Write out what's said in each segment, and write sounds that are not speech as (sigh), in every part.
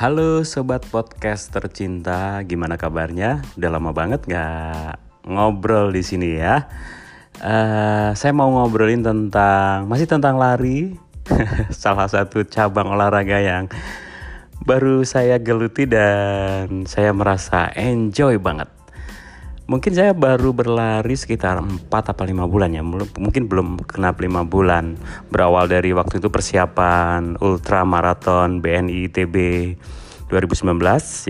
Halo sobat podcast tercinta, gimana kabarnya? Udah lama banget nggak ngobrol di sini ya. Uh, saya mau ngobrolin tentang masih tentang lari, (laughs) salah satu cabang olahraga yang baru saya geluti dan saya merasa enjoy banget. Mungkin saya baru berlari sekitar 4 atau 5 bulan ya, mungkin belum kenap 5 bulan. Berawal dari waktu itu persiapan ultra maraton BNI ITB 2019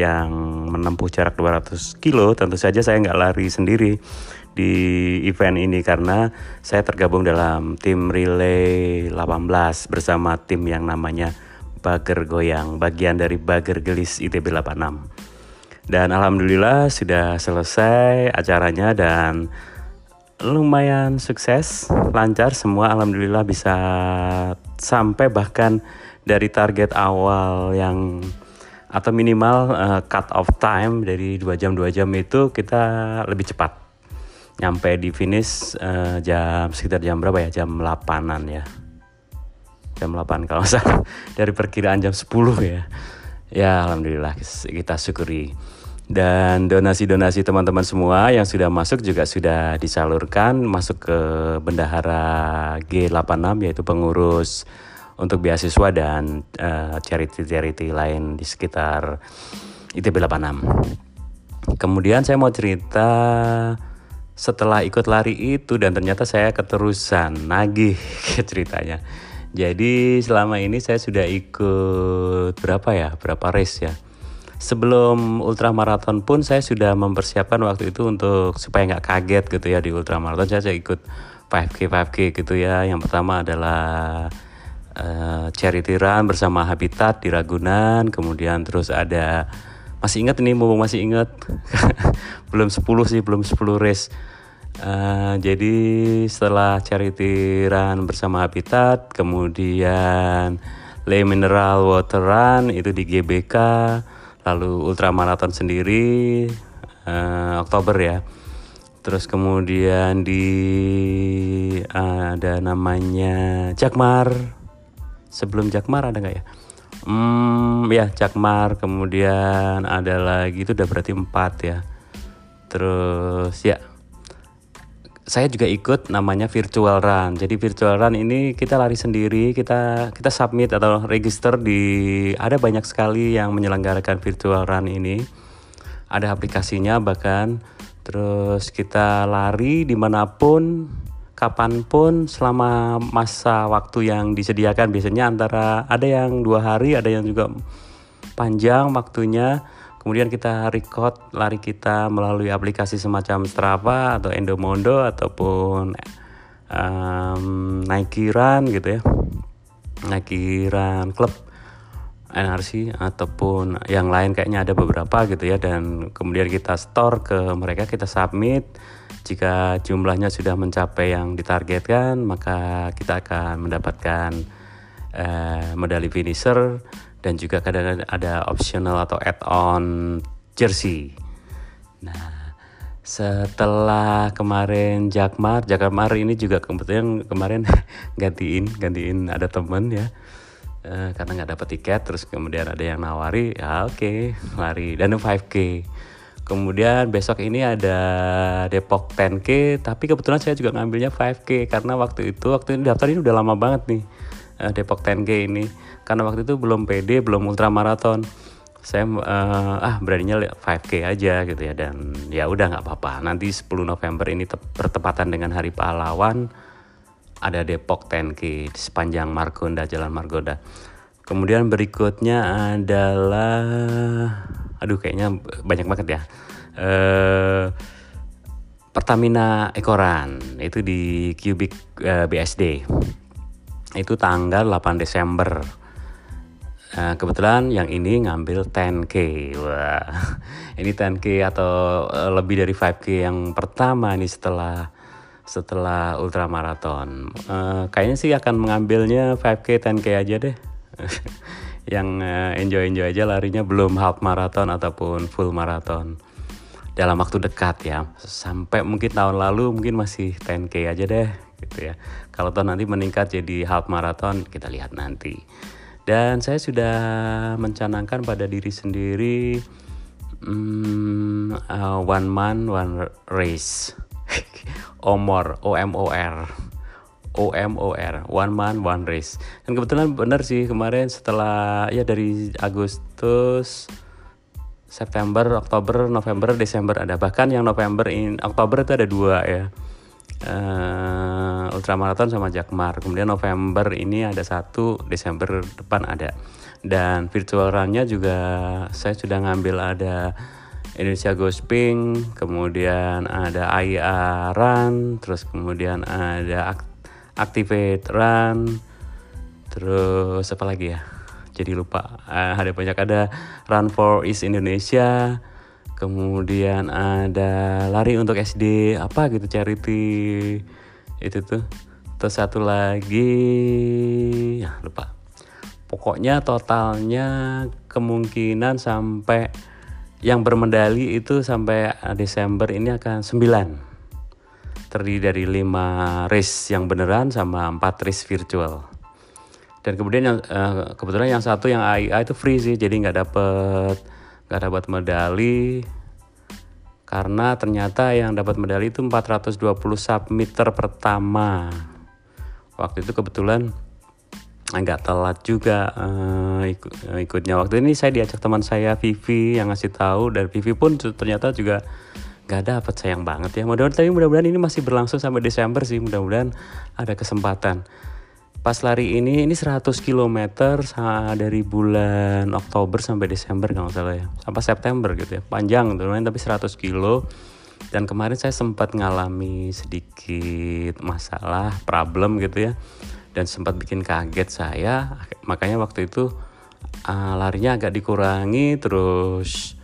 yang menempuh jarak 200 kilo. Tentu saja saya nggak lari sendiri di event ini karena saya tergabung dalam tim relay 18 bersama tim yang namanya Bager Goyang, bagian dari Bager Gelis ITB 86. Dan alhamdulillah sudah selesai acaranya dan lumayan sukses, lancar. Semua alhamdulillah bisa sampai bahkan dari target awal yang atau minimal uh, cut off time dari 2 jam 2 jam itu kita lebih cepat. Nyampe di finish uh, jam sekitar jam berapa ya? Jam 8an ya. Jam 8 kalau (laughs) salah. Dari perkiraan jam 10 ya. Ya alhamdulillah. Kita syukuri dan donasi-donasi teman-teman semua yang sudah masuk juga sudah disalurkan masuk ke bendahara G86 yaitu pengurus untuk beasiswa dan uh, charity-charity lain di sekitar ITB 86. Kemudian saya mau cerita setelah ikut lari itu dan ternyata saya keterusan nagih (laughs) ceritanya. Jadi selama ini saya sudah ikut berapa ya? Berapa race ya? Sebelum ultramaraton pun saya sudah mempersiapkan waktu itu untuk supaya nggak kaget gitu ya di ultramaraton saya, saya ikut 5K 5K gitu ya. Yang pertama adalah uh, charity run bersama Habitat di Ragunan. Kemudian terus ada masih ingat ini mumpung masih ingat (laughs) belum 10 sih belum 10 race. Uh, jadi setelah charity run bersama Habitat kemudian Le Mineral Water Run itu di GBK lalu ultramaraton sendiri uh, Oktober ya. Terus kemudian di uh, ada namanya Jakmar sebelum Jakmar ada nggak ya? Hmm ya Jakmar kemudian ada lagi itu udah berarti empat ya. Terus ya saya juga ikut namanya virtual run. Jadi virtual run ini kita lari sendiri, kita kita submit atau register di ada banyak sekali yang menyelenggarakan virtual run ini. Ada aplikasinya bahkan. Terus kita lari di mana pun, kapan pun selama masa waktu yang disediakan. Biasanya antara ada yang dua hari, ada yang juga panjang waktunya Kemudian kita record lari kita melalui aplikasi semacam Strava atau Endomondo ataupun um, Nike Run gitu ya. Nike Run Club NRC ataupun yang lain kayaknya ada beberapa gitu ya. Dan kemudian kita store ke mereka kita submit. Jika jumlahnya sudah mencapai yang ditargetkan maka kita akan mendapatkan uh, medali finisher dan juga kadang ada optional atau add-on jersey. Nah, setelah kemarin Jakmar, Jakmar ini juga kebetulan kemarin (laughs) gantiin, gantiin ada temen ya. Uh, karena nggak dapet tiket terus kemudian ada yang nawari ya oke okay, lari dan 5k kemudian besok ini ada Depok 10k tapi kebetulan saya juga ngambilnya 5k karena waktu itu waktu ini daftar ini udah lama banget nih uh, Depok 10K ini. Karena waktu itu belum PD belum ultramaraton saya uh, ah beraninya 5K aja gitu ya. Dan ya udah nggak apa-apa. Nanti 10 November ini bertepatan dengan Hari Pahlawan ada Depok 10K di sepanjang Margonda Jalan Margonda. Kemudian berikutnya adalah aduh kayaknya banyak banget ya. Uh, Pertamina Ekoran itu di Cubic uh, BSD itu tanggal 8 Desember Nah, kebetulan yang ini ngambil 10k. Wah. (laughs) Ini 10k atau eh, lebih dari 5k yang pertama nih setelah setelah ultramaraton. Uh, kayaknya sih akan mengambilnya 5k 10k aja deh. (laughs) yang enjoy-enjoy aja larinya belum half marathon ataupun full marathon. Dalam waktu dekat ya. Sampai mungkin tahun lalu mungkin masih 10k aja deh gitu ya. Kalau tahun nanti meningkat jadi half marathon kita lihat nanti. dan saya sudah mencanangkan pada diri sendiri um, uh, one man one race. (laughs) Omor o m o r. O m o r one man one race. Dan kebetulan benar sih kemarin setelah ya dari Agustus September, Oktober, November, Desember ada. Bahkan yang November in Oktober itu ada dua ya uh, ultramarathon sama Jakmar kemudian November ini ada satu Desember depan ada. Dan virtual runnya juga saya sudah ngambil ada Indonesia Gosping kemudian ada IA Run terus kemudian ada Activate Run terus apa lagi ya? Jadi lupa. Uh, ada banyak. Ada Run for East Indonesia kemudian ada lari untuk SD apa gitu charity. Itu tuh. Terus satu lagi ya lupa. Pokoknya totalnya kemungkinan sampai yang bermedali itu sampai Desember ini akan 9 terdiri dari 5 race yang beneran sama 4 race virtual. Dan kemudian yang uh, kebetulan yang satu yang AIA itu free sih jadi nggak dapet nggak dapat medali. Karena ternyata yang dapat medali itu 420 submeter pertama. Waktu itu kebetulan nggak telat juga uh, ikut, uh, ikutnya. Waktu ini saya diajak teman saya Vivi yang ngasih tahu. Dan Vivi pun ternyata juga nggak dapat. Sayang banget ya mudah-mudahan. Mudah-mudahan ini masih berlangsung sampai Desember sih. Mudah-mudahan ada kesempatan pas lari ini ini 100 km dari bulan Oktober sampai Desember kalau salah ya. Sampai September gitu ya. Panjang tuh tapi 100 kilo. Dan kemarin saya sempat ngalami sedikit masalah problem gitu ya. Dan sempat bikin kaget saya. Makanya waktu itu uh, larinya agak dikurangi terus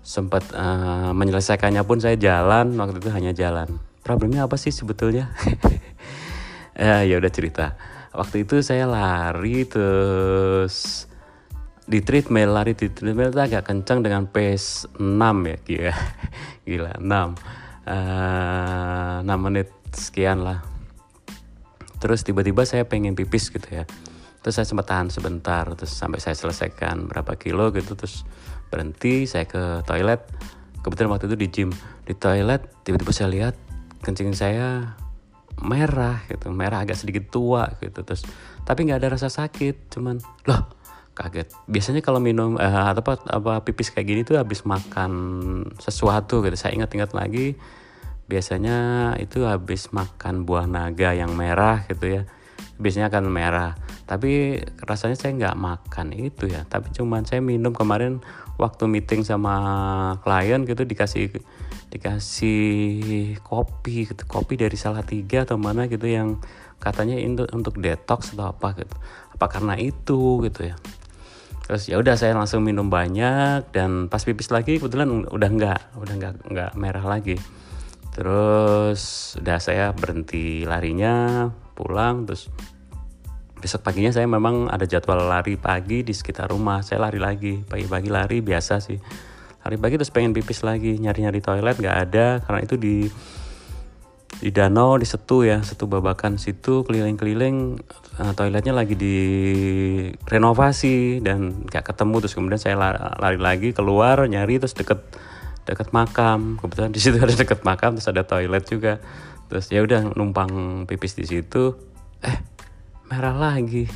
sempat uh, menyelesaikannya pun saya jalan. Waktu itu hanya jalan. Problemnya apa sih sebetulnya? Ya (laughs) ya udah cerita waktu itu saya lari terus di treadmill lari di treadmill itu agak kencang dengan pace 6 ya (laughs) gila gila 6 uh, 6 menit sekian lah. Terus tiba-tiba saya pengen pipis gitu ya. Terus saya sempat tahan sebentar terus sampai saya selesaikan berapa kilo gitu terus berhenti saya ke toilet. Kebetulan waktu itu di gym. Di toilet tiba-tiba saya lihat kencing saya merah gitu merah agak sedikit tua gitu terus tapi nggak ada rasa sakit cuman loh kaget. Biasanya kalau minum eh, apa apa pipis kayak gini tuh habis makan sesuatu gitu. Saya ingat-ingat lagi biasanya itu habis makan buah naga yang merah gitu ya. Biasanya akan merah tapi rasanya saya nggak makan itu ya. Tapi cuman saya minum kemarin waktu meeting sama klien gitu dikasih dikasih kopi gitu. Kopi dari salah tiga atau mana gitu yang katanya untuk untuk detox atau apa gitu. Apa karena itu gitu ya. Terus ya udah saya langsung minum banyak dan pas pipis lagi kebetulan udah enggak udah enggak enggak merah lagi. Terus udah saya berhenti larinya pulang terus besok paginya saya memang ada jadwal lari pagi di sekitar rumah. Saya lari lagi pagi-pagi lari biasa sih. Hari pagi terus pengen pipis lagi nyari-nyari toilet nggak ada. Karena itu di di danau di setu ya setu babakan situ keliling-keliling uh, toiletnya lagi di renovasi dan nggak ketemu. Terus kemudian saya lari, lagi keluar nyari terus deket deket makam. Kebetulan di situ (laughs) ada deket makam terus ada toilet juga. Terus ya udah numpang pipis di situ. Eh merah lagi.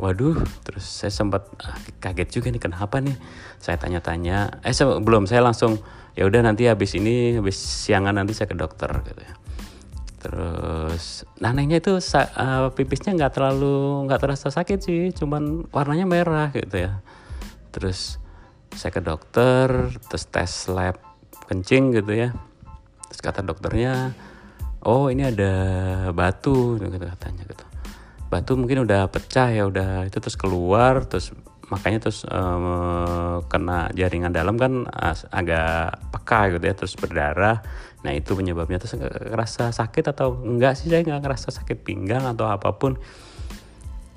Waduh terus saya sempat ah, kaget juga nih kenapa nih? Saya tanya-tanya eh saya, belum saya langsung ya udah nanti habis ini habis siangan nanti saya ke dokter gitu ya. Terus nanenya itu uh, pipisnya nggak terlalu nggak terasa sakit sih cuman warnanya merah gitu ya. Terus saya ke dokter terus tes lab kencing gitu ya. Terus kata dokternya oh ini ada batu gitu katanya gitu batu mungkin udah pecah ya udah itu terus keluar terus makanya terus um, kena jaringan dalam kan agak peka gitu ya terus berdarah. Nah itu penyebabnya. Terus ngerasa sakit atau enggak sih? Saya nggak ngerasa sakit pinggang atau apa pun.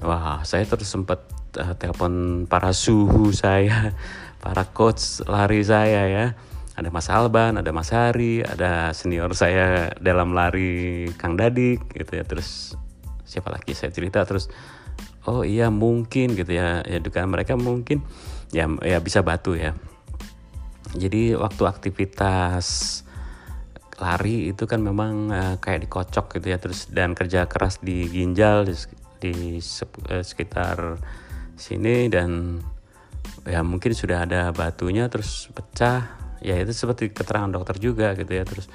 Wah saya terus sempat uh, telepon para suhu saya (laughs) para coach lari saya ya. Ada Mas Alban, ada Mas Hari, ada senior saya dalam lari Kang Dadik gitu ya. Terus siapa lagi saya cerita terus oh iya mungkin gitu ya. Ya dugaan mereka mungkin ya ya bisa batu ya. Jadi waktu aktivitas lari itu kan memang uh, kayak dikocok gitu ya terus dan kerja keras di ginjal di, di uh, sekitar sini dan ya mungkin sudah ada batunya terus pecah. Ya itu seperti keterangan dokter juga gitu ya terus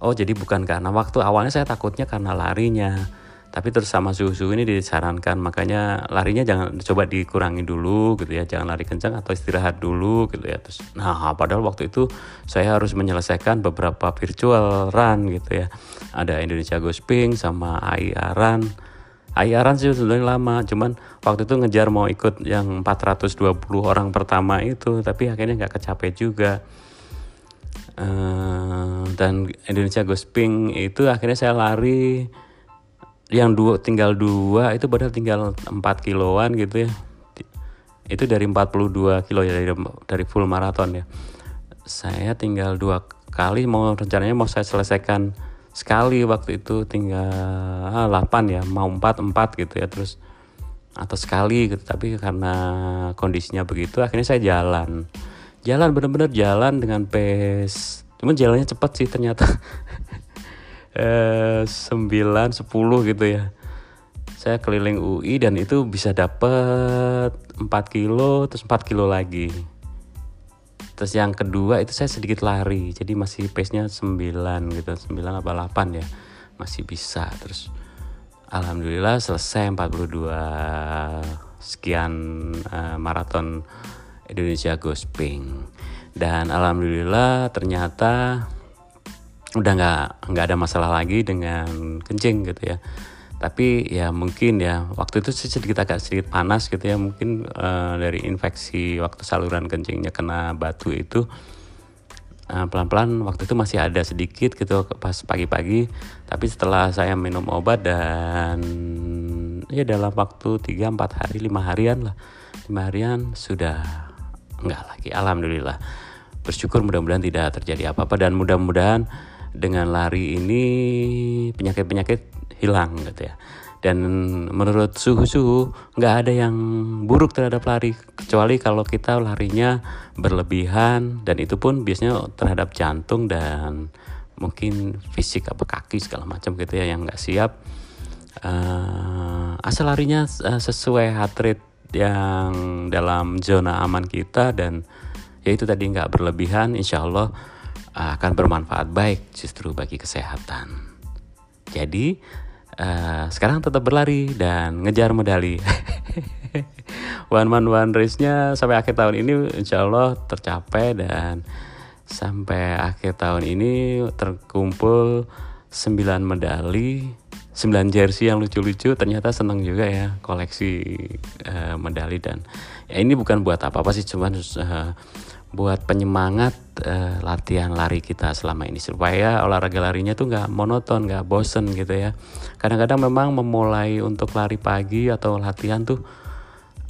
oh jadi bukan karena waktu awalnya saya takutnya karena larinya tapi terus sama suhu-suhu ini disarankan. Makanya larinya jangan coba dikurangi dulu gitu ya. Jangan lari kencang atau istirahat dulu gitu ya. Terus nah padahal waktu itu saya harus menyelesaikan beberapa virtual run gitu ya. Ada Indonesia Gosping sama AI Run. AI Run sih sebenarnya lama cuman waktu itu ngejar mau ikut yang 420 orang pertama itu tapi akhirnya nggak kecapai juga. Uh, dan Indonesia Gosping itu akhirnya saya lari yang dua tinggal dua itu padahal tinggal 4 kiloan gitu ya. Itu dari 42 kilo ya dari, dari full maraton ya. Saya tinggal dua kali mau rencananya mau saya selesaikan sekali waktu itu tinggal ah, 8 ya mau 4 4 gitu ya terus atau sekali gitu. Tapi karena kondisinya begitu akhirnya saya jalan. Jalan bener-bener jalan dengan pace. Cuman jalannya cepat sih ternyata (laughs) eh, 9 10 gitu ya. Saya keliling UI dan itu bisa dapet 4 kilo terus 4 kilo lagi. Terus yang kedua itu saya sedikit lari jadi masih pace nya 9 gitu 9 apa 8 ya. Masih bisa terus Alhamdulillah selesai 42 sekian uh, maraton Indonesia Gosping. Dan Alhamdulillah ternyata udah nggak nggak ada masalah lagi dengan kencing gitu ya. Tapi ya mungkin ya waktu itu sedikit agak sedikit panas gitu ya mungkin uh, dari infeksi waktu saluran kencingnya kena batu itu pelan pelan-pelan waktu itu masih ada sedikit gitu pas pagi-pagi. Tapi setelah saya minum obat dan ya dalam waktu 3 4 hari lima harian lah. Lima harian sudah enggak lagi alhamdulillah. Bersyukur mudah-mudahan tidak terjadi apa-apa dan mudah-mudahan dengan lari ini penyakit-penyakit hilang gitu ya. Dan menurut suhu-suhu nggak ada yang buruk terhadap lari kecuali kalau kita larinya berlebihan dan itu pun biasanya terhadap jantung dan mungkin fisik apa kaki segala macam gitu ya yang nggak siap. Uh, asal larinya uh, sesuai heart rate yang dalam zona aman kita dan ya itu tadi nggak berlebihan insya Allah akan bermanfaat baik justru bagi kesehatan. Jadi uh, sekarang tetap berlari dan ngejar medali. (laughs) one man one race-nya sampai akhir tahun ini insya Allah tercapai dan sampai akhir tahun ini terkumpul 9 medali 9 jersey yang lucu-lucu ternyata seneng juga ya koleksi uh, medali dan ya ini bukan buat apa-apa sih cuman uh, buat penyemangat uh, latihan lari kita selama ini. Supaya olahraga larinya tuh nggak monoton nggak bosen gitu ya. Kadang-kadang memang memulai untuk lari pagi atau latihan tuh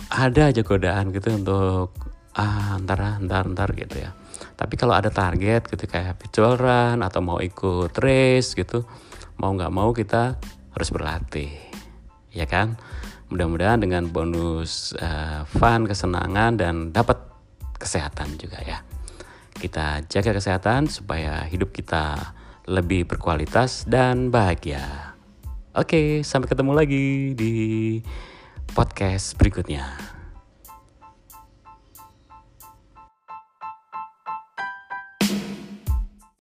ada aja godaan gitu untuk ah ntar ntar ntar gitu ya. Tapi kalau ada target gitu kayak virtual run atau mau ikut race gitu mau nggak mau kita harus berlatih ya kan? Mudah-mudahan dengan bonus uh, fun kesenangan dan dapat kesehatan juga ya. Kita jaga kesehatan supaya hidup kita lebih berkualitas dan bahagia. Oke, sampai ketemu lagi di podcast berikutnya.